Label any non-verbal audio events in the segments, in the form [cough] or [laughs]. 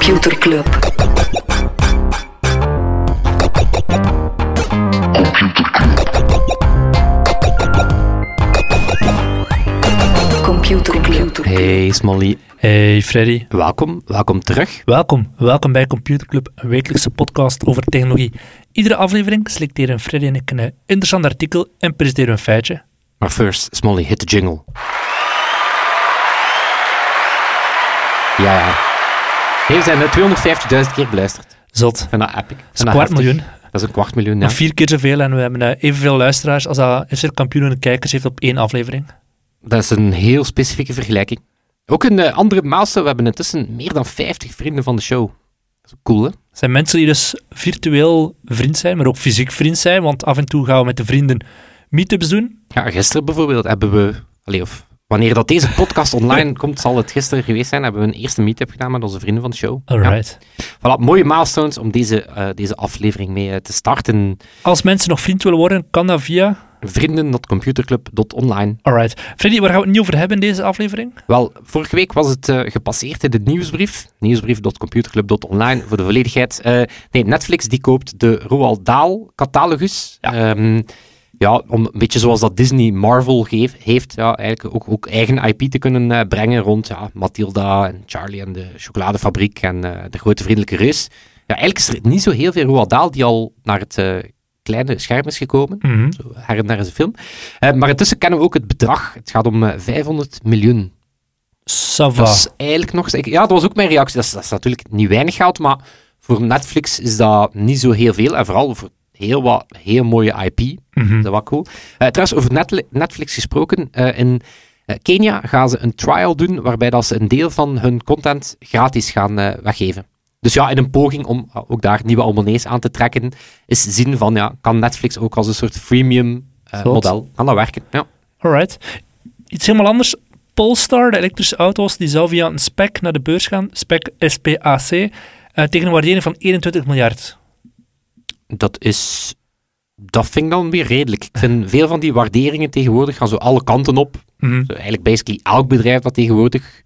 Computer Club. Computer Club. Hey Smolly, Hey Freddy, welkom, welkom terug. welkom. Welkom bij Computer Club, een wekelijkse podcast over technologie. Iedere aflevering selecteren Freddy en ik een interessant artikel en presenteren een feitje. Maar first, Smolly, hit the jingle. Ja, ja. We zijn eh, 250.000 keer beluisterd. Zot. Vind dat epic. Dat een kwart miljoen. Dat is een kwart miljoen, ja. Vier keer zoveel en we hebben eh, evenveel luisteraars als dat FC Kampioenen kijkers heeft op één aflevering. Dat is een heel specifieke vergelijking. Ook een eh, andere milestone, we hebben intussen meer dan 50 vrienden van de show. Dat is cool, hè? Het zijn mensen die dus virtueel vriend zijn, maar ook fysiek vriend zijn, want af en toe gaan we met de vrienden meetups doen. Ja, gisteren bijvoorbeeld hebben we... Allee, of wanneer dat deze podcast online komt, zal het gisteren geweest zijn, hebben we een eerste meetup gedaan met onze vrienden van de show. Ja. Alright. Voilà, mooie milestones om deze, eh, deze aflevering mee eh, te starten. Als mensen nog vriend willen worden, kan dat via... Vrienden.computerclub.online. Alright. Freddy, waar gaan we het niet over hebben in deze aflevering? Wel, vorige week was het eh, gepasseerd in de nieuwsbrief. Nieuwsbrief.computerclub.online voor de volledigheid. Nee, Netflix die koopt de Roald Dahl catalogus. Ja. Ehm, ja, om een beetje zoals dat Disney Marvel geef- heeft, ja, eigenlijk ook, ook eigen IP te kunnen eh, brengen rond ja, Matilda en Charlie en de chocoladefabriek en eh, de grote vriendelijke reus. Ja, eigenlijk is er niet zo heel veel Roald Dahl die al naar het eh, kleine scherm is gekomen. Mhm. Zo her en daar is een film. Maar intussen kennen we ook het bedrag. Het gaat om eh, 500 miljoen. Sava. Dat is eigenlijk nog... Ja, dat was ook mijn reactie. Dat is, dat is natuurlijk niet weinig geld, maar voor Netflix is dat niet zo heel veel. En vooral voor heel wat heel mooie IP. Mhm. Dat wel cool. Eh, trouwens, over Netflix gesproken. eh, in eh, Kenia gaan ze een trial doen waarbij dat ze een deel van hun content gratis gaan weggeven. Dus ja, in een poging om ook daar nieuwe abonnees aan te trekken, is zien van, ja, kan Netflix ook als een soort freemium model, kan dat werken? Ja. Alright. Iets helemaal anders. Polestar, de elektrische auto's, die zou via een spec naar de beurs gaan. Spec SPAC. tegen een waardering van 21 miljard. Dat is... Dat vind ik dan weer redelijk. Ik vind veel van die waarderingen tegenwoordig gaan zo alle kanten op. Mhm. Zo Eigenlijk basically elk bedrijf dat tegenwoordig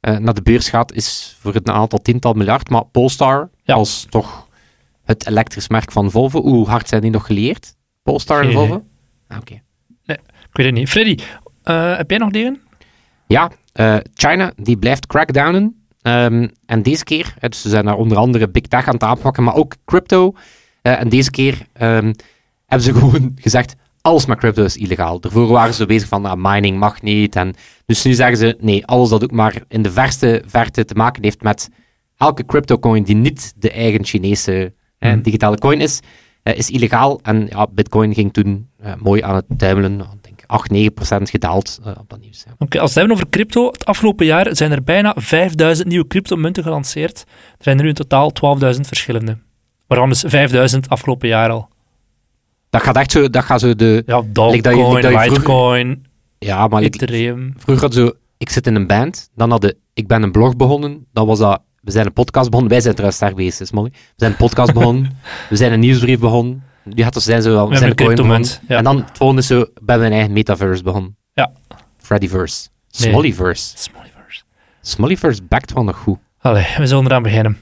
eh, naar de beurs gaat, is voor een aantal tiental miljard. Maar Polestar, Ja. als toch het elektrisch merk van Volvo, hoe hard zijn die nog geleerd? Polestar en Volvo? Ah, Oké. Ik weet het niet. Freddy, eh, heb jij nog dingen? Ja, eh, China die blijft crackdownen. Ehm, en deze keer, dus ze zijn daar onder andere big tech aan het aanpakken, maar ook crypto. Eh, en deze keer ehm, hebben ze [laughs] gewoon gezegd, alles met crypto is illegaal. Daarvoor waren ze bezig van, nou, mining mag niet. En dus nu zeggen ze, nee, alles dat ook maar in de verste verte te maken heeft met elke cryptocoin die niet de eigen Chinese eh, Hmm. digitale coin is, eh, is illegaal. En ja, bitcoin ging toen eh, mooi aan het tuimelen. Ik denk 8, 9 procent gedaald op dat nieuws. Ja. Oké, als we het hebben over crypto, het afgelopen jaar zijn er bijna 5000 nieuwe cryptomunten gelanceerd. Er zijn er nu in totaal 12.000 verschillende. Waarvan dus 5000 afgelopen jaar al. Dat gaat echt zo, dat gaat zo de... Ja, Dogecoin, like Litecoin, Ja, maar Ethereum. vroeger had zo, ik zit in een band, dan hadden, ik ben een blog begonnen, dan was dat, we zijn een podcast begonnen, wij zijn trouwens bezig, Molly. We zijn een podcast begonnen, [laughs] we zijn een nieuwsbrief begonnen, die had dus zijn zo, we, We zijn een coin cryptomunt, begonnen. ja. En dan het volgende is zo, we hebben een eigen metaverse begonnen. Ja. Freddyverse. Nee. Smollyverse. Smollyverse. Smollyverse backt wel nog goed. Allee, we zullen eraan beginnen.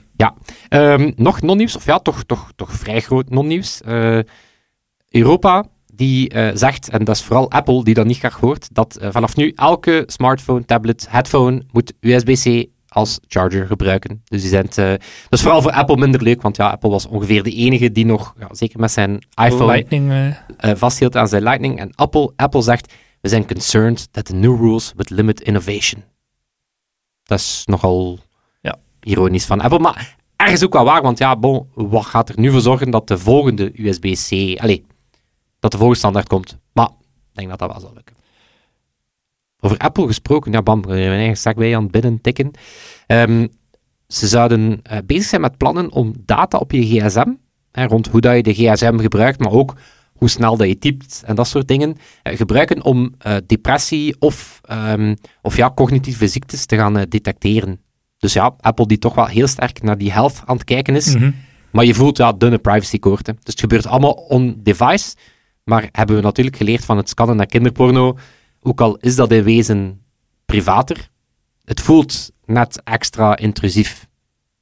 Ehm, nog non-nieuws, of ja, toch, toch, toch vrij groot non-nieuws. Eh, Europa die eh, zegt, en dat is vooral Apple die dat niet graag hoort, dat eh, vanaf nu elke smartphone, tablet, headphone moet USB-C als charger gebruiken. Dus die zijn dat is vooral voor Apple minder leuk, want ja, Apple was ongeveer de enige die nog, ja, zeker met zijn iPhone, Lightning. vasthield aan zijn Lightning. En Apple, Apple zegt, we zijn concerned that the new rules would limit innovation. Dat is nogal Ja. Ironisch van Apple, maar ergens ook wel waar, want ja, bon, wat gaat er nu voor zorgen dat de volgende USB-C, allee, dat de volgende standaard komt. Maar ik denk dat dat wel zal lukken. Over Apple gesproken, ja, bam, we zijn eigen zak bij aan het binnen tikken. Ehm, ze zouden eh, bezig zijn met plannen om data op je gsm, rond hoe dat je de gsm gebruikt, maar ook hoe snel dat je typt en dat soort dingen, eh, gebruiken om eh, depressie of, ehm, of ja, cognitieve ziektes te gaan detecteren. Dus ja, Apple die toch wel heel sterk naar die health aan het kijken is, mhm. maar je voelt ja, dunne privacykoorten. Dus het gebeurt allemaal on-device, maar hebben we natuurlijk geleerd van het scannen naar kinderporno, ook al is dat in wezen privater, het voelt net extra intrusief.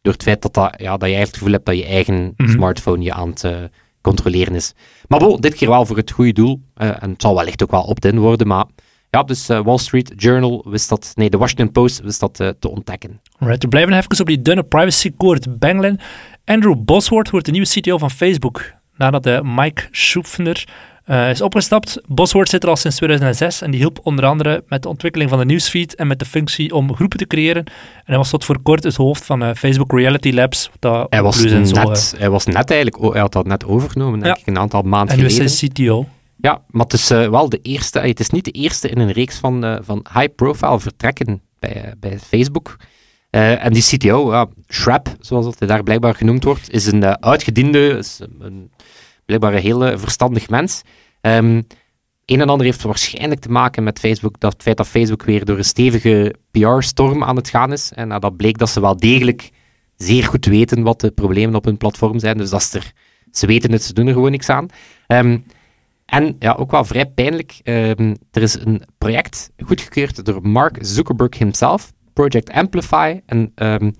door het feit dat, dat, ja, dat je eigenlijk het gevoel hebt dat je eigen Mhm. smartphone je aan het eh, controleren is. Maar bon, dit keer wel voor het goede doel. eh, en het zal wellicht ook wel opt-in worden, maar ja, dus eh, Wall Street Journal wist dat, nee, de Washington Post wist dat eh, te ontdekken. Right, we blijven even op die dunne privacy-koord bengelen. Andrew Bosworth wordt de nieuwe CTO van Facebook, nadat de Mike Schupfner eh, is opgestapt. Bosworth zit er al sinds 2006 en die hielp onder andere met de ontwikkeling van de newsfeed en met de functie om groepen te creëren. En hij was tot voor kort het hoofd van eh, Facebook Reality Labs. Dat Hij was, en zo, net, hij was net eigenlijk, hij had dat net overgenomen, denk Ja. ik, een aantal eh, maanden en nu is geleden. hij CTO. Ja, maar het is eh, wel de eerste, het is niet de eerste in een reeks van, eh, van high-profile vertrekken bij, eh, bij Facebook. En die CTO, Shrap, zoals dat hij daar blijkbaar genoemd wordt, is een uitgediende, een, blijkbaar een heel eh, verstandig mens. Ehm, een en ander heeft waarschijnlijk te maken met Facebook, dat het feit dat Facebook weer door een stevige PR-storm aan het gaan is. En dat bleek dat ze wel degelijk zeer goed weten wat de problemen op hun platform zijn. Dus dat is er, ze weten het, ze doen er gewoon niks aan. Ehm, en ja, ook wel vrij pijnlijk. ehm, er is een project goedgekeurd door Mark Zuckerberg himself, Project Amplify. En ehm,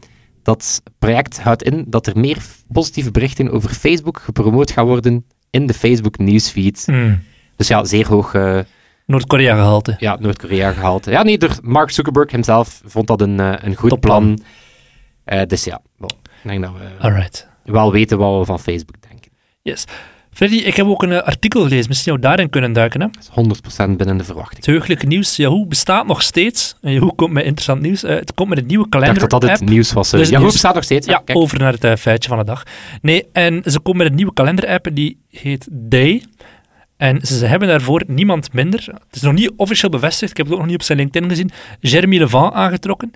dat project houdt in dat er meer positieve berichten over Facebook gepromoot gaan worden in de Facebook newsfeed. Hmm. Dus ja, zeer hoog eh, Noord-Korea gehalte. ja, Noord-Korea gehaald. Ja, nee, door Mark Zuckerberg himself vond dat een, eh, een goed Topplan. plan. Eh, dus ja, ik denk dat we Alright. wel weten wat we van Facebook denken. Yes. Freddy, ik heb ook een eh, artikel gelezen. Misschien jou daarin kunnen duiken. Hè? Dat is 100% binnen de verwachting. Het heugelijke nieuws. Yahoo bestaat nog steeds. En Yahoo komt met interessant nieuws. Eh, het komt met een nieuwe Ik kalender dacht dat dat het nieuws was. eh. Dus Yahoo nieuws- bestaat nog steeds. Ja, over naar het feitje van de dag. Nee, en ze komen met een nieuwe kalender-app die heet Day. En ze hebben daarvoor niemand minder. Het is nog niet officieel bevestigd. Ik heb het ook nog niet op zijn LinkedIn gezien. Jeremy Levant aangetrokken.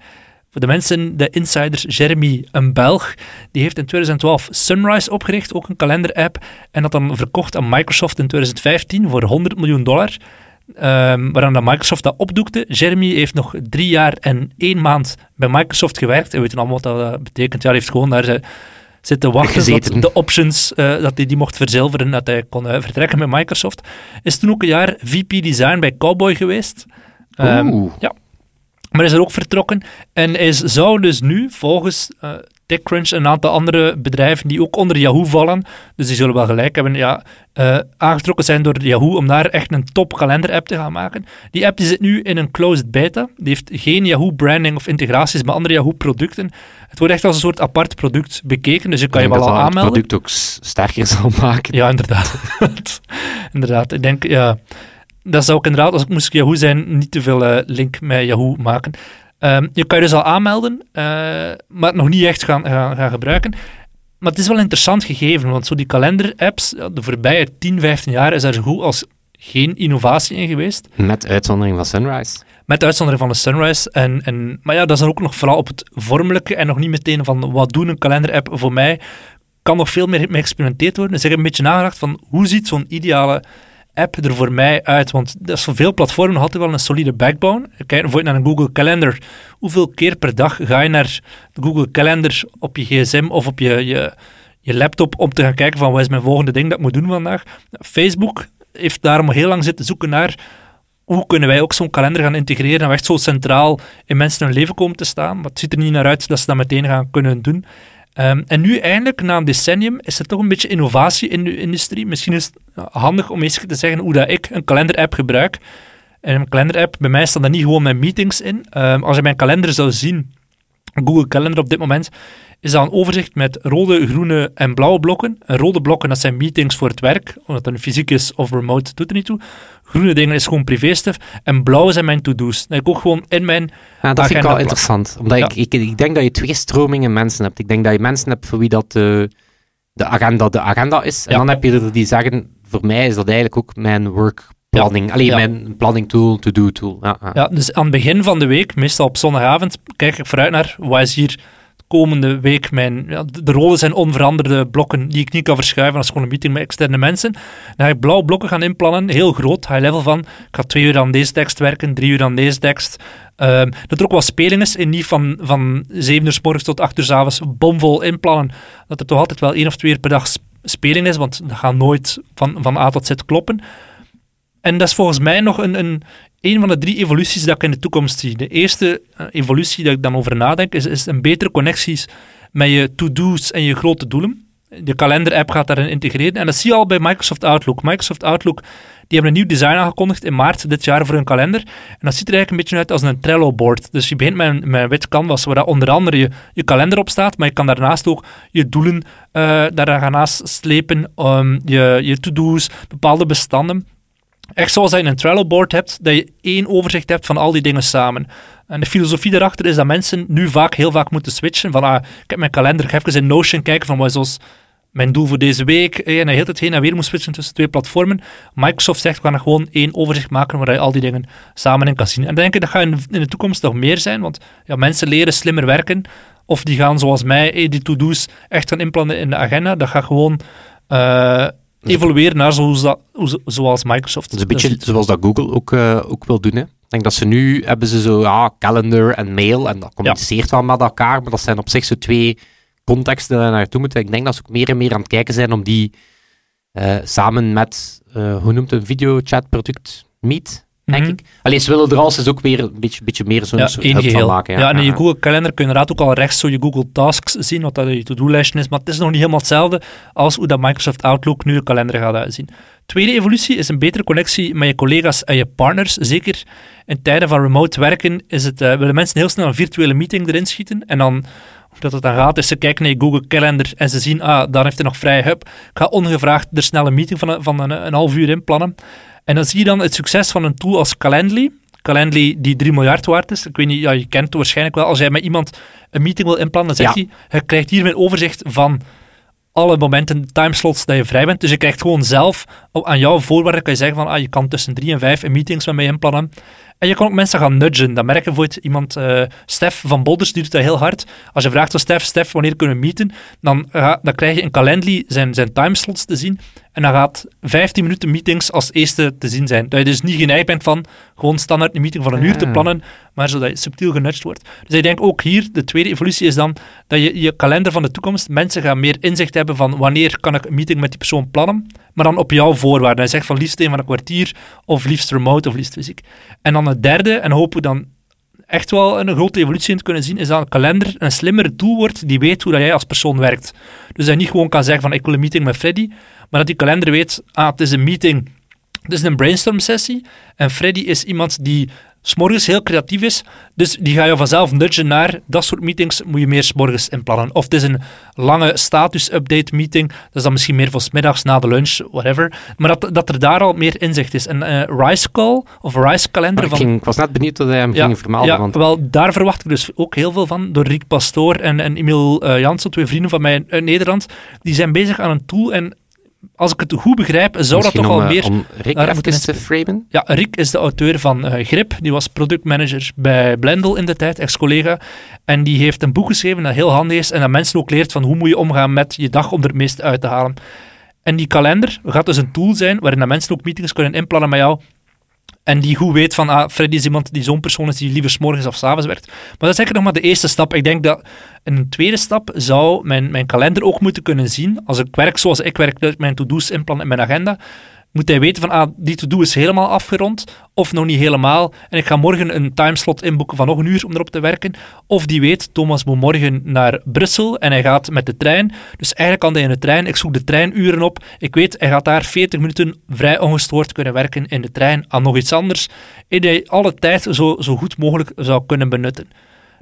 Voor de mensen, de insiders, Jeremy, een Belg, die heeft in 2012 Sunrise opgericht, ook een kalender-app, en dat dan verkocht aan Microsoft in 2015 voor 100 miljoen dollar. Ehm waaraan dat Microsoft dat opdoekte. Jeremy heeft nog drie jaar en één maand bij Microsoft gewerkt. En we weten allemaal wat dat eh, betekent. Ja, hij heeft gewoon daar eh, zitten wachten tot de options, eh, dat hij die mocht verzilveren, dat hij kon vertrekken met Microsoft. Is toen ook een jaar VP Design bij Cowboy geweest. Oeh. ja. Maar is er ook vertrokken. En is- zou dus nu, volgens eh, TechCrunch en een aantal andere bedrijven die ook onder Yahoo vallen, dus die zullen wel gelijk hebben, ja, eh, aangetrokken zijn door Yahoo om daar echt een top kalender-app te gaan maken. Die app die zit nu in een closed beta. Die heeft geen Yahoo-branding of integraties met andere Yahoo-producten. Het wordt echt als een soort apart product bekeken, dus je kan je wel al dat het aanmelden. product ook sterker [laughs] zal maken. Ja, inderdaad. [laughs] inderdaad. Ik denk, ja, dat zou ik inderdaad, als ik moest Yahoo zijn, niet te veel eh, link met Yahoo maken. Ehm, je kan je dus al aanmelden, eh, maar het nog niet echt gaan, gaan, gaan gebruiken. Maar het is wel interessant gegeven, want zo die kalender-apps, de voorbije 10, 15 jaar is er zo goed als geen innovatie in geweest. Met uitzondering van Sunrise. Met uitzondering van de Sunrise. En, en, maar ja, dat is dan ook nog vooral op het vormelijke en nog niet meteen van wat doen een kalender-app voor mij. Kan nog veel meer mee geëxperimenteerd worden. Dus ik heb een beetje nagedacht van hoe ziet zo'n ideale app er voor mij uit? Want dat is voor veel platformen altijd wel een solide backbone. Kijk bijvoorbeeld naar een Google Calendar. Hoeveel keer per dag ga je naar de Google Calendar op je gsm of op je, je, je laptop om te gaan kijken van wat is mijn volgende ding dat ik moet doen vandaag? Facebook heeft daarom heel lang zitten zoeken naar hoe kunnen wij ook zo'n kalender gaan integreren en echt zo centraal in mensen hun leven komen te staan. Maar het ziet er niet naar uit dat ze dat meteen gaan kunnen doen. Ehm, en nu eindelijk, na een decennium, is er toch een beetje innovatie in de industrie. Misschien is het handig om eens te zeggen hoe dat ik een kalender-app gebruik. En een kalender-app, bij mij staan daar niet gewoon mijn meetings in. Ehm, als je mijn kalender zou zien, Google Calendar op dit moment, is dat een overzicht met rode, groene en blauwe blokken. En rode blokken, dat zijn meetings voor het werk, omdat dat nu fysiek is of remote, doet er niet toe. Groene dingen is gewoon privé-stuff. En blauwe zijn mijn to-do's. Dat ik ook gewoon in mijn Ja, dat vind ik wel interessant. Omdat Ja. ik, ik, ik denk dat je twee stromingen mensen hebt. Ik denk dat je mensen hebt voor wie dat de, de agenda de agenda is. En Ja. dan heb je er die zeggen, voor mij is dat eigenlijk ook mijn work planning. Alleen Ja. mijn planning tool, to-do tool. Ja, dus aan het begin van de week, meestal op zondagavond, kijk ik vooruit naar wat is hier komende week mijn... De rollen zijn onveranderde blokken die ik niet kan verschuiven. Is gewoon een meeting met externe mensen. Dan ga ik blauwe blokken gaan inplannen, heel groot, high level van. Ik ga twee uur aan deze tekst werken, drie uur aan deze tekst. Ehm, dat er ook wat speling is, en niet van, van zeven uur s morgens tot acht uur s avonds bomvol inplannen. Dat er toch altijd wel één of twee per dag sp- speling is, want dat gaat nooit van, van A tot Z kloppen. En dat is volgens mij nog een, een van de drie evoluties dat ik in de toekomst zie. De eerste eh, evolutie dat ik dan over nadenk, is, is een betere connecties met je to-do's en je grote doelen. De kalender-app gaat daarin integreren. En dat zie je al bij Microsoft Outlook. Microsoft Outlook die hebben een nieuw design aangekondigd in maart dit jaar voor hun kalender. En dat ziet er eigenlijk een beetje uit als een Trello-board. Dus je begint met een, met wit canvas, waar onder andere je, je kalender op staat, maar je kan daarnaast ook je doelen uh, daar gaan naast slepen, um, je, je to-do's, bepaalde bestanden. Echt zoals je een Trello-board hebt, dat je één overzicht hebt van al die dingen samen. En de filosofie daarachter is dat mensen nu vaak, heel vaak moeten switchen. Van, ah, ik heb mijn kalender, ik ga even in Notion kijken van wat is mijn doel voor deze week. En hij heel het heen en weer moet switchen tussen twee platformen. Microsoft zegt, we gaan gewoon één overzicht maken waar je al die dingen samen in kan zien. En denk ik, dat gaat in de toekomst nog meer zijn, want ja, mensen leren slimmer werken. Of die gaan, zoals mij, die to-do's echt gaan inplannen in de agenda. Dat gaat gewoon... Uh, evolueren naar zoals, dat, zoals Microsoft. Een beetje zoals dat Google ook, uh, ook wil doen. Hè? Ik denk dat ze nu hebben ze zo ja, calendar en mail en dat communiceert ja. wel met elkaar, maar dat zijn op zich zo twee contexten daar naartoe moeten. Ik denk dat ze ook meer en meer aan het kijken zijn om die uh, samen met, uh, hoe noemt het, een videochatproduct, Meet, denk mm -hmm. ik. Alleen ze willen er als ook weer een beetje, beetje meer zo'n ja, soort van maken. Ja, ja en in je Google Calendar kun je inderdaad ook al rechts zo je Google Tasks zien, wat dat je to-do-lijstje is, maar het is nog niet helemaal hetzelfde als hoe dat Microsoft Outlook nu een kalender gaat uitzien. Tweede evolutie is een betere connectie met je collega's en je partners. Zeker in tijden van remote werken is het, uh, willen mensen heel snel een virtuele meeting erin schieten en dan dat het dan gaat, is ze kijken naar je Google Calendar en ze zien, ah, daar heeft hij nog vrij. Hup, ik ga ongevraagd er snel een meeting van, een, van een, een half uur in plannen. En dan zie je dan het succes van een tool als Calendly. Calendly die 3 miljard waard is. Ik weet niet, ja, je kent het waarschijnlijk wel. Als jij met iemand een meeting wil inplannen, dan zegt hij, je krijgt hier een overzicht van alle momenten, timeslots dat je vrij bent. Dus je krijgt gewoon zelf, aan jouw voorwaarden kan je zeggen van, ah, je kan tussen drie en vijf een meetings met mij inplannen. En je kan ook mensen gaan nudgen. Dat merken bijvoorbeeld iemand, uh, Stef van Bolders, die doet dat heel hard. Als je vraagt aan Stef, Stef, wanneer kunnen we meeten? Dan, uh, dan krijg je in Calendly zijn, zijn timeslots te zien. En dan gaat 15 minuten meetings als eerste te zien zijn. Dat je dus niet geneigd bent van gewoon standaard een meeting van een uur te ah. plannen, maar zodat je subtiel genudged wordt. Dus ik denk ook hier, de tweede evolutie is dan dat je je kalender van de toekomst, mensen gaan meer inzicht hebben van wanneer kan ik een meeting met die persoon plannen, maar dan op jouw voorwaarden. Hij zegt van liefst een van een kwartier, of liefst remote, of liefst fysiek. En dan het derde, en hopen we dan echt wel een grote evolutie in te kunnen zien, is dat een kalender een slimmere tool wordt die weet hoe dat jij als persoon werkt. Dus dat je niet gewoon kan zeggen van ik wil een meeting met Freddy, maar dat die kalender weet, ah, het is een meeting, het is een brainstorm sessie en Freddy is iemand die s'morgens heel creatief is. Dus die ga je vanzelf nudgen naar dat soort meetings moet je meer s'morgens inplannen. Of het is een lange status-update meeting, dat is dan misschien meer voor smiddags na de lunch, whatever. Maar dat, dat er daar al meer inzicht is. Een uh, Rice Call of Rice Kalender. Ik, ging, ik, was net benieuwd dat hij hem ging vermelden. Ja, want... wel, daar verwacht ik dus ook heel veel van. Door Rick Pastoor en, en Emil uh, Janssen, twee vrienden van mij uit Nederland. Die zijn bezig aan een tool en als ik het goed begrijp, zou dat toch al meer... Om Rick even te framen? Ja, Rick is de auteur van uh, Grip. Die was productmanager bij Blendel in de tijd, ex-collega. En die heeft een boek geschreven dat heel handig is en dat mensen ook leert van hoe moet je omgaan met je dag om er het meeste uit te halen. En die kalender gaat dus een tool zijn waarin dat mensen ook meetings kunnen inplannen met jou en die goed weet van, ah, Freddy is iemand die zo'n persoon is die liever s morgens of s avonds werkt. Maar dat is eigenlijk nog maar de eerste stap. Ik denk dat een tweede stap zou mijn, mijn kalender ook moeten kunnen zien. Als ik werk zoals ik werk, mijn to-do's inplan in mijn agenda, moet hij weten van, ah, die to-do is helemaal afgerond, of nog niet helemaal, en ik ga morgen een timeslot inboeken van nog een uur om erop te werken. Of die weet, Thomas moet morgen naar Brussel en hij gaat met de trein. Dus eigenlijk kan hij in de trein, ik zoek de treinuren op, ik weet, hij gaat daar 40 minuten vrij ongestoord kunnen werken in de trein aan nog iets anders, en hij alle tijd zo, zo goed mogelijk zou kunnen benutten.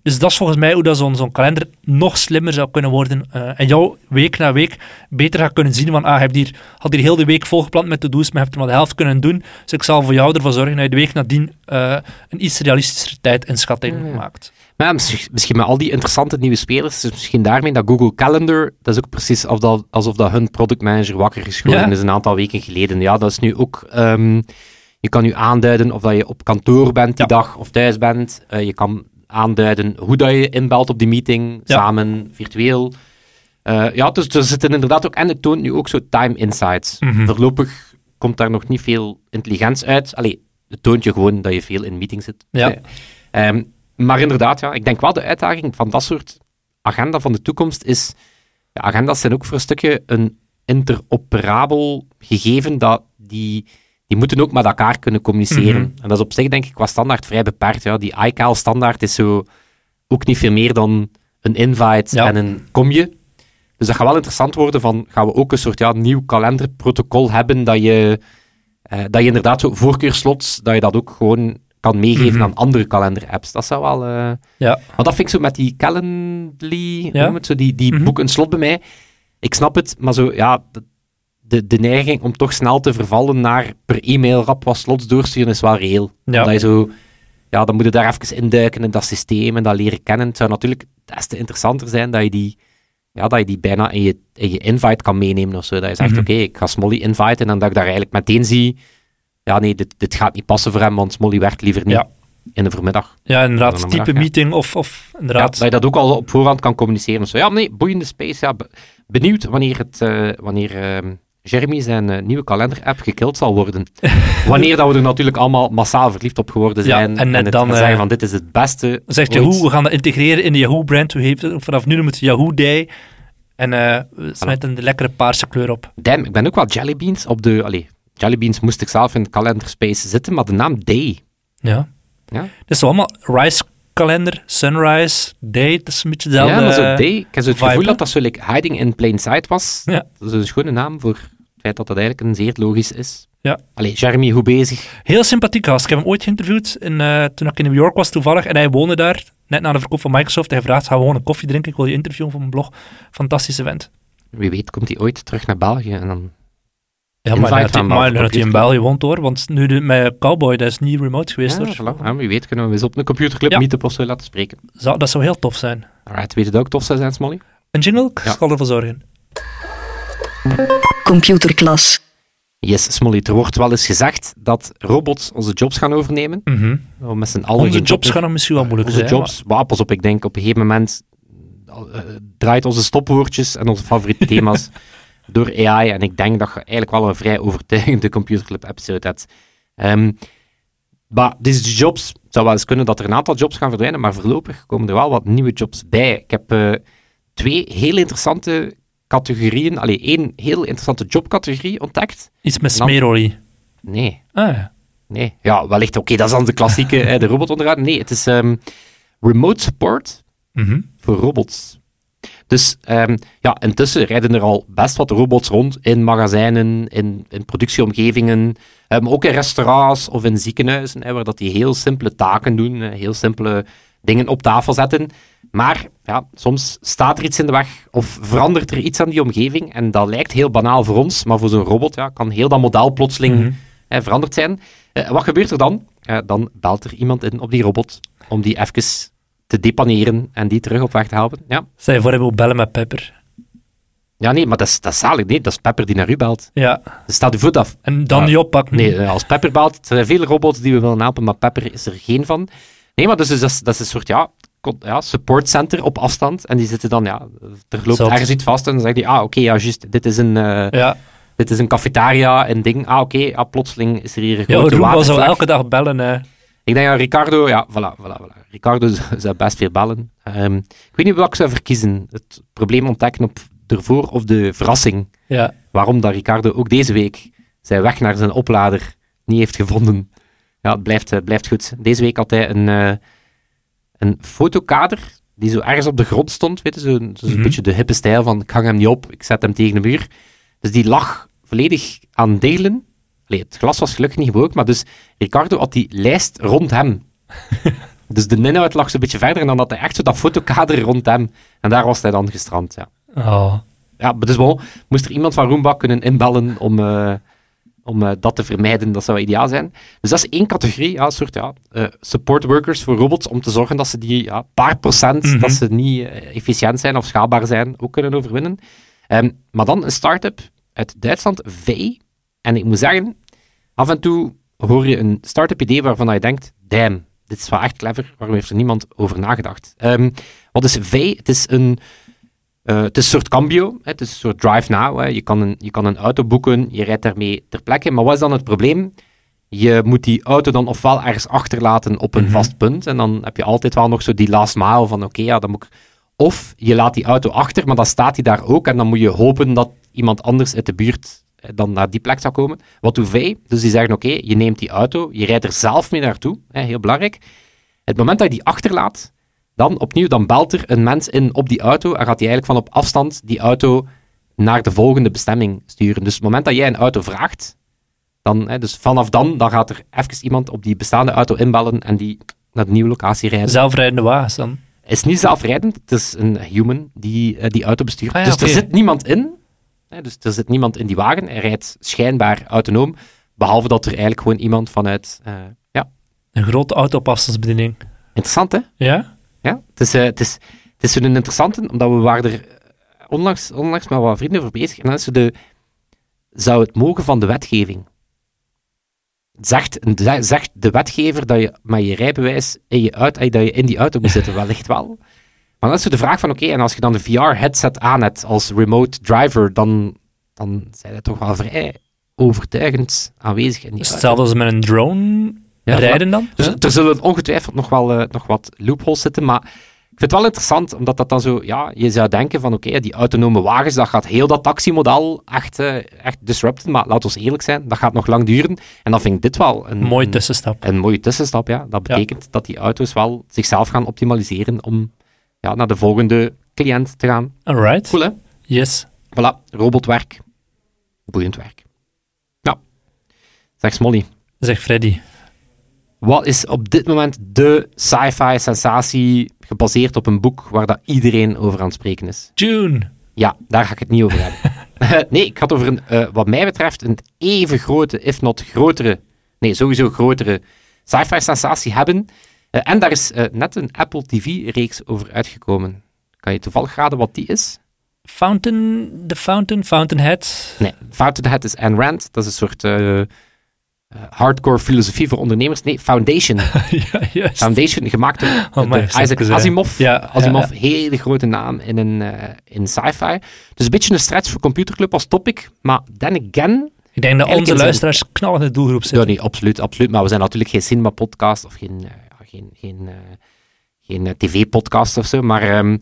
Dus dat is volgens mij hoe dat zo'n zo'n kalender nog slimmer zou kunnen worden. Uh, en jou week na week beter gaat kunnen zien van, ah, je hier, had hier heel de week volgepland met to-do's, maar je hebt er maar de helft kunnen doen. Dus ik zal voor jou ervoor zorgen dat je de week nadien uh, een iets realistischer tijdinschatting mm. maakt. Maar ja, misschien, misschien, met al die interessante nieuwe spelers, dus misschien daarmee dat Google Calendar, dat is ook precies alsof dat, alsof dat hun productmanager wakker is geworden is een aantal weken geleden. Ja, dat is nu ook... Um, je kan nu aanduiden of dat je op kantoor bent die dag of thuis bent. Uh, je kan aanduiden hoe dat je inbelt op die meeting, samen, virtueel. Uh, ja, dus er zitten inderdaad ook, en het toont nu ook zo time insights. Mm Voorlopig komt daar nog niet veel intelligentie uit. Allee, het toont je gewoon dat je veel in meetings zit. Ja. Uh, maar inderdaad, ja, ik denk wel de uitdaging van dat soort agenda van de toekomst is, ja, agenda's zijn ook voor een stukje een interoperabel gegeven dat die die moeten ook met elkaar kunnen communiceren. Mhm. En dat is op zich, denk ik, qua standaard vrij beperkt. Ja. Die iCal standaard is zo ook niet veel meer dan een invite Ja. en een kom je. Dus dat gaat wel interessant worden van, gaan we ook een soort ja, nieuw kalenderprotocol hebben, dat je, eh, dat je inderdaad zo voorkeurslots, dat je dat ook gewoon kan meegeven Mhm. aan andere kalender-apps. Dat zou wel... eh, Ja. want dat vind ik zo met die Calendly, Ja. het zo, die, die Mhm. boeken een slot bij mij. Ik snap het, maar zo, ja, de, de, de neiging om toch snel te vervallen naar per e-mail rap wat slots doorsturen is wel reëel. Ja. Omdat je zo, ja, dan moet je daar even induiken in dat systeem en dat leren kennen. Het zou natuurlijk des te interessanter zijn dat je die, ja, dat je die bijna in je, in je invite kan meenemen of zo. Dat je zegt, Mhm. oké, ik ga Smolly inviten en dat ik daar eigenlijk meteen zie, ja, nee, dit, dit gaat niet passen voor hem, want Smolly werkt liever niet Ja. in de voormiddag. Ja, inderdaad. een Type middag, ja. meeting of, of Ja, inderdaad. dat je dat ook al op voorhand kan communiceren. Zo, ja, nee, boeiende space. Ja, be- benieuwd wanneer, het, eh, wanneer ehm, Jeremy zijn eh, nieuwe kalender-app gekild zal worden. [laughs] wanneer dat we er natuurlijk allemaal massaal verliefd op geworden Ja, zijn. en net het dan, zeggen eh, van dit is het beste. Zegt ooit. Yahoo, we gaan dat integreren in de Yahoo-brand. Vanaf nu noemen het Yahoo Day. En eh we smijten de lekkere paarse kleur op. Damn, ik ben ook wel Jellybeans op de... Allee, Jellybeans moest ik zelf in de kalenderspace zitten, maar de naam Day. Ja. Ja? Het is allemaal Rise kalender, Sunrise, Day. Dat is een beetje dezelfde. ja, dat is ook Day. Ik heb zo het vibe, gevoel dat dat zo like, hiding in plain sight was. Ja. Dat is een schone naam voor feit dat dat eigenlijk een zeer logisch is. Ja. Allee, Jeremy, hoe bezig? Heel sympathiek gast. Ik heb hem ooit geïnterviewd in, eh, toen ik in New York was toevallig. En hij woonde daar, net na de verkoop van Microsoft. Hij vraagt, ga gewoon een koffie drinken. Ik wil je interviewen voor mijn blog. Fantastisch event. Wie weet komt hij ooit terug naar België en dan... Ja, maar dat hij- maar dat hij in België woont hoor. Want nu de, met Cowboy, dat is niet remote geweest Ja, hoor. Ja, wie weet kunnen we eens op een computerclub Ja. meetup of zo laten spreken. Zou- dat zou heel tof zijn. Alright, weet je dat ook tof zou zijn, Smolly? Een jingle? Ik Ja. zal ervoor zorgen. Computerklas. Yes, Smolly, er wordt wel eens gezegd dat robots onze jobs gaan overnemen. Dat we met z'n allen Onze jobs gaan nog misschien wel moeilijk Onze zijn. jobs, maar op, ik denk op een gegeven moment eh, draait onze stopwoordjes en onze favoriete thema's [laughs] door AI. En ik denk dat je eigenlijk wel een vrij overtuigende Computerclub episode hebt. Ehm, maar deze jobs, het zou wel eens kunnen dat er een aantal jobs gaan verdwijnen, maar voorlopig komen er wel wat nieuwe jobs bij. Ik heb eh, twee heel interessante categorieën, alleen één heel interessante jobcategorie ontdekt. Iets met smeerolie. Nee, Ah, ja. Nee, ja, wellicht. Oké, dat is dan de klassieke, eh, de robotonderhoud. Nee, het is ehm, remote support Mhm. voor robots. Dus ehm, ja, intussen rijden er al best wat robots rond in magazijnen, in, in productieomgevingen, eh, maar ook in restaurants of in ziekenhuizen, hè, waar dat die heel simpele taken doen, heel simpele dingen op tafel zetten. Maar ja, soms staat er iets in de weg of verandert er iets aan die omgeving en dat lijkt heel banaal voor ons, maar voor zo'n robot ja, kan heel dat model plotseling Mhm. eh, veranderd zijn. Eh, wat gebeurt er dan? Eh, dan belt er iemand in op die robot om die even te depaneren en die terug op weg te helpen. Ja, je voor, hebben we bellen met Pepper. ja nee, maar dat is, dat is zalig. Nee, dat is Pepper die naar u belt. Ja. Dus staat u voor dat... En dan die oppakken. Nee, eh, als Pepper belt, er zijn vele robots die we willen helpen, maar Pepper is er geen van. Nee, maar dus, is- dat, is, dat is een soort ja, ja, support center op afstand. En die zitten dan, ja, er loopt Zot. ergens iets vast en dan zegt hij, ah, oké, ja, juist, dit is een... eh, Ja. Dit is een cafetaria, een ding. Ah, oké, ah, plotseling is er hier een Ja, grote Roomba zou elke dag bellen. eh. Ik denk dat Ricardo, ja, voilà, voilà, voilà. Ricardo [laughs] zou- best veel bellen. Ehm, ik weet niet welke ik zou verkiezen. Het probleem ontdekken op ervoor of de verrassing. Ja. Waarom dat Ricardo ook deze week zijn weg naar zijn oplader niet heeft gevonden. Ja, het blijft, het blijft goed. Deze week had hij een, eh, een fotokader die zo ergens op de grond stond. Weet je, zo, een Mhm. beetje de hippe stijl van ik hang hem niet op, ik zet hem tegen de muur. Dus die lag volledig aan delen. Allee, het glas was gelukkig niet gebroken, maar dus Ricardo had die lijst rond hem. [laughs] dus de inhoud lag zo'n beetje verder en dan had hij echt zo dat fotokader rond hem. En daar was hij dan gestrand, ja. Oh. Ja, maar dus wel, moest er iemand van Roomba kunnen inbellen om, eh, om eh, dat te vermijden, dat zou ideaal zijn. Dus dat is één categorie, ja, een soort ja, eh, support workers voor robots, om te zorgen dat ze die ja, paar procent, Mhm. dat ze niet eh, efficiënt zijn of schaalbaar zijn, ook kunnen overwinnen. Ehm, maar dan een start-up uit Duitsland, V. En ik moet zeggen, af en toe hoor je een start-up idee waarvan je denkt, damn, dit is wel echt clever, waarom heeft er niemand over nagedacht? Ehm, wat is V? Het is een eh, het is een soort cambio, hè, het is een soort drive now. Hè. Je, kan een, je kan een auto boeken, je rijdt daarmee ter plekke. Maar wat is dan het probleem? Je moet die auto dan ofwel ergens achterlaten op een Mhm. vast punt. En dan heb je altijd wel nog zo die last mile van oké, ja, dan moet ik... Of je laat die auto achter, maar dan staat die daar ook. En dan moet je hopen dat iemand anders uit de buurt eh, dan naar die plek zou komen. Wat doen wij? Dus die zeggen oké, je neemt die auto, je rijdt er zelf mee naartoe. Hè, heel belangrijk. Het moment dat je die achterlaat, dan opnieuw, dan belt er een mens in op die auto en gaat hij eigenlijk van op afstand die auto naar de volgende bestemming sturen. Dus op het moment dat jij een auto vraagt, dan, hè, dus vanaf dan, dan gaat er even iemand op die bestaande auto inbellen en die naar de nieuwe locatie rijden. Zelfrijdende wagens dan. Het is niet zelfrijdend, het is een human die uh, die auto bestuurt. Ah, ja, dus er zit niemand in. Hè, dus er zit niemand in die wagen. Hij rijdt schijnbaar autonoom, behalve dat er eigenlijk gewoon iemand vanuit... uh, ja, Een grote auto op afstandsbediening. interessant hè? Ja? Ja, het is, uh, het is, het is zo'n interessante, omdat we waren er onlangs, onlangs met wat vrienden over bezig. En dan is de, zou het mogen van de wetgeving? Zegt, zegt de wetgever dat je met je rijbewijs in je uit, dat je in die auto moet zitten? Wellicht wel. Maar dan is de vraag van, oké, okay, en als je dan de VR-headset aan hebt als remote driver, dan, dan zijn dat toch wel vrij overtuigend aanwezig in die Stel dat ze met een drone ja, rijden dan? Dus er zullen ongetwijfeld nog wel uh, nog wat loopholes zitten, maar ik vind het wel interessant, omdat dat dan zo, ja, je zou denken van oké, okay, die autonome wagens, dat gaat heel dat taximodel echt, uh, echt disrupten, maar laten we eerlijk zijn, dat gaat nog lang duren. En dan vind ik dit wel een... Mooie tussenstap. Een, een mooie tussenstap, ja. Dat betekent ja. dat die auto's wel zichzelf gaan optimaliseren om ja, naar de volgende cliënt te gaan. Alright. Cool, hè? Yes. Voilà, robotwerk. Boeiend werk. Ja. Zeg Smolly. Zeg Freddy. Wat is op dit moment de sci-fi sensatie gebaseerd op een boek waar dat iedereen over aan het spreken is? June. Ja, daar ga ik het niet over hebben. [laughs] nee, ik ga het over een, uh, wat mij betreft, een even grote, if not grotere, nee, sowieso grotere sci-fi sensatie hebben. Uh, en daar is uh, net een Apple TV-reeks over uitgekomen. Kan je toevallig raden wat die is? Fountain, The Fountain, Fountainhead? Nee, Fountainhead is Ayn Rand. Dat is een soort hardcore filosofie voor ondernemers. Nee, Foundation. [laughs] ja, juist. Foundation, gemaakt door, oh, Isaac Asimov. Ja, Asimov, ja, hele grote naam in, een, uh, in sci-fi. Dus een beetje een stretch voor Computerclub als topic, maar then again... Ik denk dat onze luisteraars zijn... knal in de doelgroep zitten. Ja, nee, absoluut, absoluut. Maar we zijn natuurlijk geen cinema-podcast of geen, uh, geen, geen, uh, geen tv-podcast of zo, maar... Um,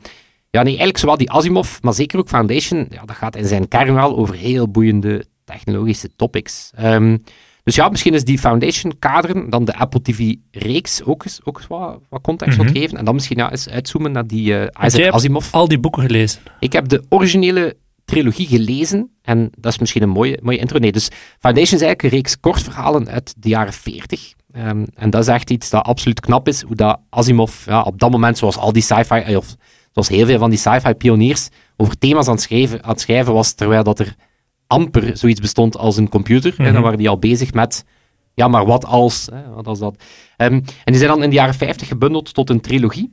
ja, nee, eigenlijk zowel die Asimov, maar zeker ook Foundation, ja, dat gaat in zijn kern wel over heel boeiende technologische topics. Um, dus ja, misschien is die Foundation kaderen, dan de Apple TV-reeks ook eens, ook eens wat, wat context mm -hmm. geven. En dan misschien ja, eens uitzoomen naar die uh, Isaac Asimov. al die boeken gelezen? Ik heb de originele trilogie gelezen en dat is misschien een mooie, mooie intro. Nee, dus Foundation is eigenlijk een reeks kortverhalen uit de jaren 40. Um, en dat is echt iets dat absoluut knap is, hoe dat Asimov ja, op dat moment, zoals al die sci-fi, of zoals heel veel van die sci-fi pioniers, over thema's aan het, schrijven, aan het schrijven was, terwijl dat er amper zoiets bestond als een computer. Mm -hmm. hè, dan waren die al bezig met, ja, maar wat als, hè, wat als dat. Um, en die zijn dan in de jaren 50 gebundeld tot een trilogie.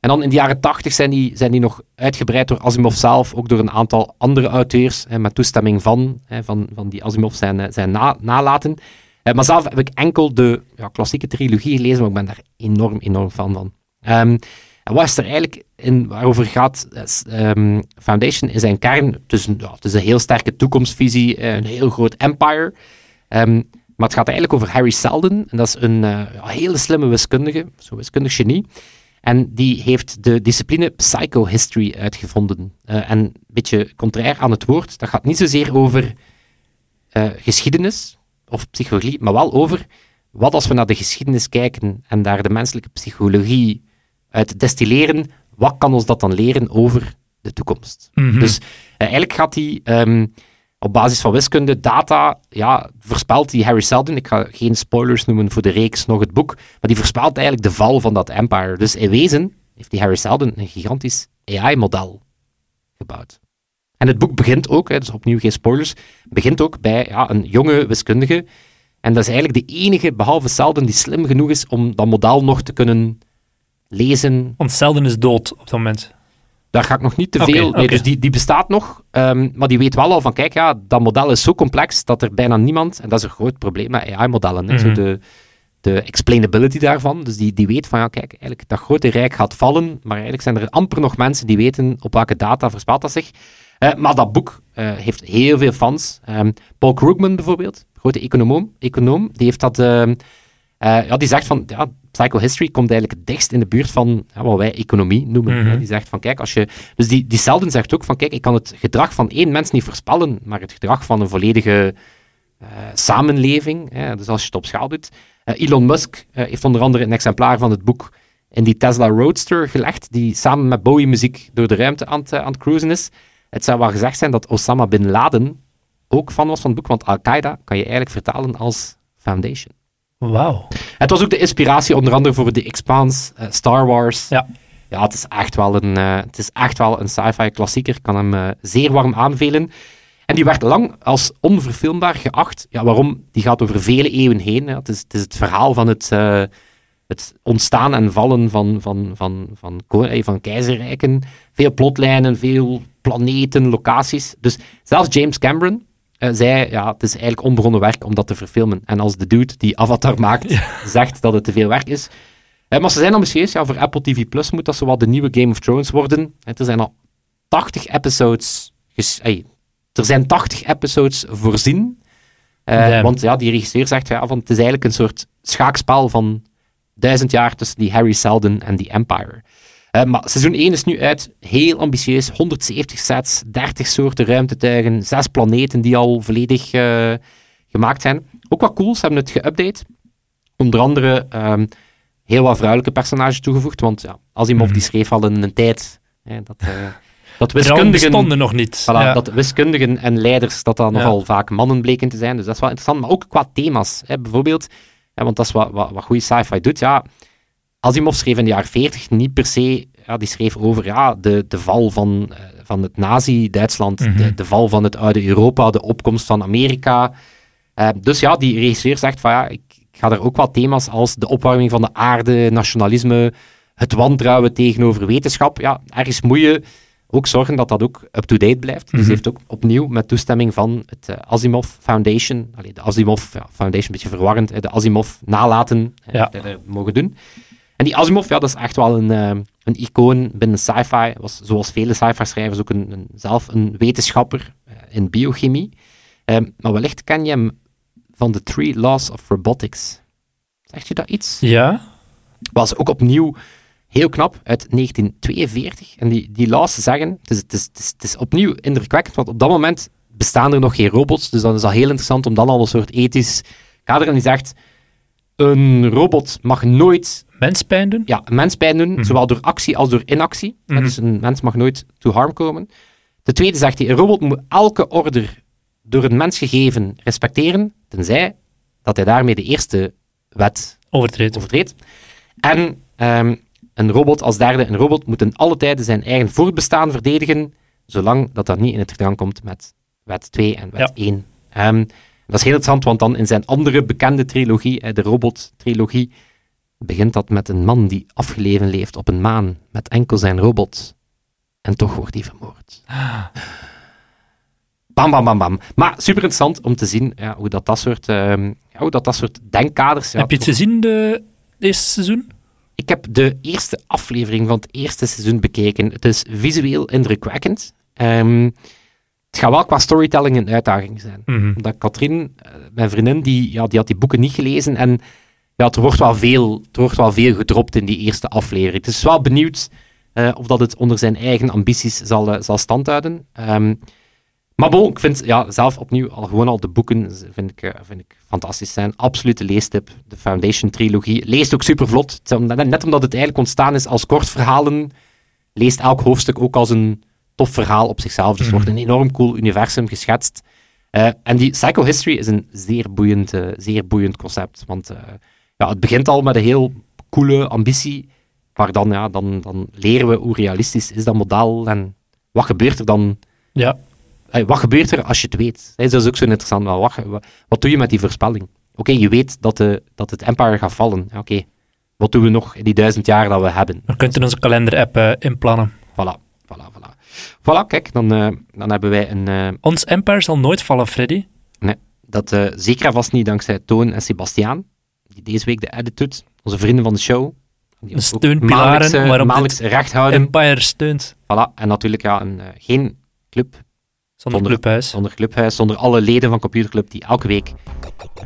En dan in de jaren 80 zijn die, zijn die nog uitgebreid door Asimov zelf, ook door een aantal andere auteurs, hè, met toestemming van, hè, van, van die Asimov zijn, zijn na, nalaten. Uh, maar zelf heb ik enkel de ja, klassieke trilogie gelezen, maar ik ben daar enorm, enorm fan van. Um, en wat is er eigenlijk in waarover gaat um, Foundation in zijn kern? Een, ja, het is een heel sterke toekomstvisie, een heel groot empire. Um, maar het gaat eigenlijk over Harry Seldon. En dat is een uh, hele slimme wiskundige, zo'n wiskundig genie. En die heeft de discipline psychohistory uitgevonden. En een beetje contrair aan het woord, dat gaat niet zozeer over geschiedenis of psychologie, maar wel over wat als we naar de geschiedenis kijken en daar de menselijke psychologie uit destilleren, wat kan ons dat dan leren over de toekomst? Mhm. Mm -hmm. Dus uh, eigenlijk gaat hij um, op basis van wiskunde, data, ja, voorspelt die Harry Seldon, ik ga geen spoilers noemen voor de reeks, nog het boek, maar die voorspelt eigenlijk de val van dat empire. Dus in wezen heeft die Harry Seldon een gigantisch AI-model gebouwd. En het boek begint ook, hè, dus opnieuw geen spoilers, begint ook bij ja, een jonge wiskundige. En dat is eigenlijk de enige, behalve Seldon, die slim genoeg is om dat model nog te kunnen lezen. Want Seldon is dood op dat moment. Daar ga ik nog niet te veel. Okay, nee, okay. Dus die, die bestaat nog. Um, maar die weet wel al van, kijk, ja, dat model is zo complex dat er bijna niemand, en dat is een groot probleem met AI-modellen, Mhm. de, de explainability daarvan. Dus die, die weet van, ja, kijk, eigenlijk dat grote rijk gaat vallen, maar eigenlijk zijn er amper nog mensen die weten op welke data voorspelt dat zich. Uh, maar dat boek uh, heeft heel veel fans. Um, Paul Krugman bijvoorbeeld, grote econoom, econoom die heeft dat... Uh, ja, die zegt van, ja, psychohistory komt eigenlijk het dichtst in de buurt van ja, wat wij economie noemen. Hè. Die zegt van, kijk, als je... Dus die, die Selden zegt ook van, kijk, ik kan het gedrag van één mens niet voorspellen, maar het gedrag van een volledige uh, samenleving, hè, dus als je het op schaal doet. Uh, Elon Musk uh, heeft onder andere een exemplaar van het boek in die Tesla Roadster gelegd, die samen met Bowie-muziek door de ruimte aan het, aan het cruisen is. Het zou wel gezegd zijn dat Osama Bin Laden ook fan was van het boek, want Al-Qaeda kan je eigenlijk vertalen als Foundation. Wauw. Het was ook de inspiratie onder andere voor The Expanse, uh, Star Wars. Ja. Ja, het is echt wel een, uh, het is echt wel een sci-fi klassieker. Ik kan hem uh, zeer warm aanbevelen. En die werd lang als onverfilmbaar geacht. Ja, waarom? Die gaat over vele eeuwen heen. Het, is, het, is, het verhaal van het, het ontstaan en vallen van, van, van, van, van, van keizerrijken. Veel plotlijnen, veel planeten, locaties. Dus zelfs James Cameron, zei, ja, het is eigenlijk onbegonnen werk om dat te verfilmen. En als de dude die Avatar maakt, [laughs] zegt dat het te veel werk is. Uh, maar ze zijn ambitieus, ja, voor Apple TV Plus moet dat zo wat de nieuwe Game of Thrones worden. er zijn al 80 episodes, hey, er zijn 80 episodes voorzien. Uh, want ja, die regisseur zegt, ja, van, het is eigenlijk een soort schaakspel van duizend jaar tussen die Harry Seldon en die Empire. Uh, maar seizoen 1 is nu uit, heel ambitieus, 170 sets, 30 soorten ruimtetuigen, zes planeten die al volledig uh, gemaakt zijn. Ook wat cool, ze hebben het geüpdate. Onder andere um, heel wat vrouwelijke personages toegevoegd, want ja, Asimov mm. die schreef al in een tijd hè, dat... Uh, dat wiskundigen, stonden nog niet. Voilà, ja. Dat wiskundigen en leiders, dat dat nogal vaak mannen bleken te zijn. Dus dat is wel interessant. Maar ook qua thema's. Hè. Bijvoorbeeld, want dat is wat, wat, wat goede sci-fi doet. Ja, Asimov schreef in de jaren 40 niet per se, ja, die schreef over ja, de, de val van, uh, van het Nazi-Duitsland, mm -hmm. de, de, val van het oude Europa, de opkomst van Amerika. Uh, dus ja, die regisseur zegt van ja, ik, ik ga er ook wat thema's als de opwarming van de aarde, nationalisme, het wantrouwen tegenover wetenschap. Ja, ergens moet je ook zorgen dat dat ook up-to-date blijft. Mm -hmm. Dus heeft ook opnieuw met toestemming van het uh, Asimov Foundation, allee, de Asimov ja, Foundation, een beetje verwarrend, de Asimov nalaten ja. mogen doen. En die Asimov, ja, dat is echt wel een, uh, een icoon binnen sci-fi. Was zoals vele sci-fi schrijvers ook een, een, zelf een wetenschapper uh, in biochemie. Um, maar wellicht ken je hem van de Three Laws of Robotics. Zegt je dat iets? Ja. Was ook opnieuw heel knap uit 1942. En die, die laws zeggen, het is, het, is, het, is, het is opnieuw indrukwekkend, want op dat moment bestaan er nog geen robots. Dus dan is dat heel interessant om dan al een soort ethisch kader. En die zegt, een robot mag nooit mens pijn doen? Ja, een mens pijn doen, mm -hmm. zowel door actie als door inactie. Mm. Dus een mens mag nooit to harm komen. De tweede zegt hij, een robot moet elke order door een mens gegeven respecteren, tenzij dat hij daarmee de eerste wet overtreedt. overtreedt. En um, een robot als derde, een robot moet in alle tijden zijn eigen voortbestaan verdedigen, zolang dat dat niet in het gedrang komt met wet 2 en wet ja. 1. Um, dat is heel interessant, want dan in zijn andere bekende trilogie, de robot-trilogie, begint dat met een man die afgeleven leeft op een maan met enkel zijn robot. En toch wordt hij vermoord. [gasps] Bam, bam, bam, bam. Maar super interessant om te zien ja, hoe, dat, dat, soort, uh, ja, hoe dat, dat soort denkkaders... Ja, heb je het gezien, de eerste seizoen? Ik heb de eerste aflevering van het eerste seizoen bekeken. Het is visueel indrukwekkend. Um, het gaat wel qua storytelling een uitdaging zijn. Mm -hmm. Omdat Katrien, mijn vriendin, die, ja, die had die boeken niet gelezen en ja, er wordt wel veel, er wordt wel veel gedropt in die eerste aflevering. Dus wel benieuwd uh, of dat het onder zijn eigen ambities zal, uh, zal standhouden. Um, maar bon, ik vind ja, zelf opnieuw al gewoon al de boeken vind ik, uh, vind ik fantastisch zijn. Absolute leestip. De Foundation trilogie. Leest ook super vlot. Net omdat het eigenlijk ontstaan is als kort verhalen, leest elk hoofdstuk ook als een tof verhaal op zichzelf. Dus -hmm. wordt een enorm cool universum geschetst. Uh, en die Psychohistory is een zeer boeiend, uh, zeer boeiend concept. Want uh, ja, het begint al met een heel coole ambitie. Maar dan, ja, dan, dan leren we hoe realistisch is dat model en wat gebeurt er dan? Ja. Wat gebeurt er als je het weet? Dat is ook zo interessant. Wat, wat, wat doe je met die voorspelling? Oké, okay, je weet dat, de, dat het Empire gaat vallen. Oké, okay. wat doen we nog in die duizend jaar dat we hebben? We kunnen onze kalender-app uh, inplannen. Voilà, voilà, voilà. Voilà, kijk, dan, uh, dan hebben wij een... Uh... Ons Empire zal nooit vallen, Freddy. Nee, dat zeker vast niet dankzij Toon en Sebastiaan, die deze week de edit doet. Onze vrienden van de show. Die de steunpilaren waarop maandelijks recht houden. Empire steunt. Voilà, en natuurlijk ja, een, geen club. Zonder, zonder clubhuis. Zonder clubhuis, zonder alle leden van Computerclub die elke week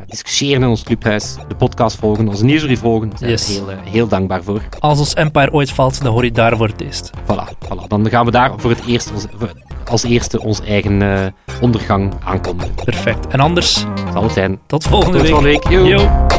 discussiëren in ons clubhuis, de podcast volgen, onze nieuwsbrief volgen. Daar yes. zijn we heel, heel dankbaar voor. Als ons Empire ooit valt, dan hoor je daar voor het eerst. Voilà, voilà. dan gaan we daar voor het eerst ons, als eerste onze eigen uh, ondergang aankondigen. Perfect. En anders? Zal het zijn. Tot volgende Tot week. Volgende week. Yo. Yo.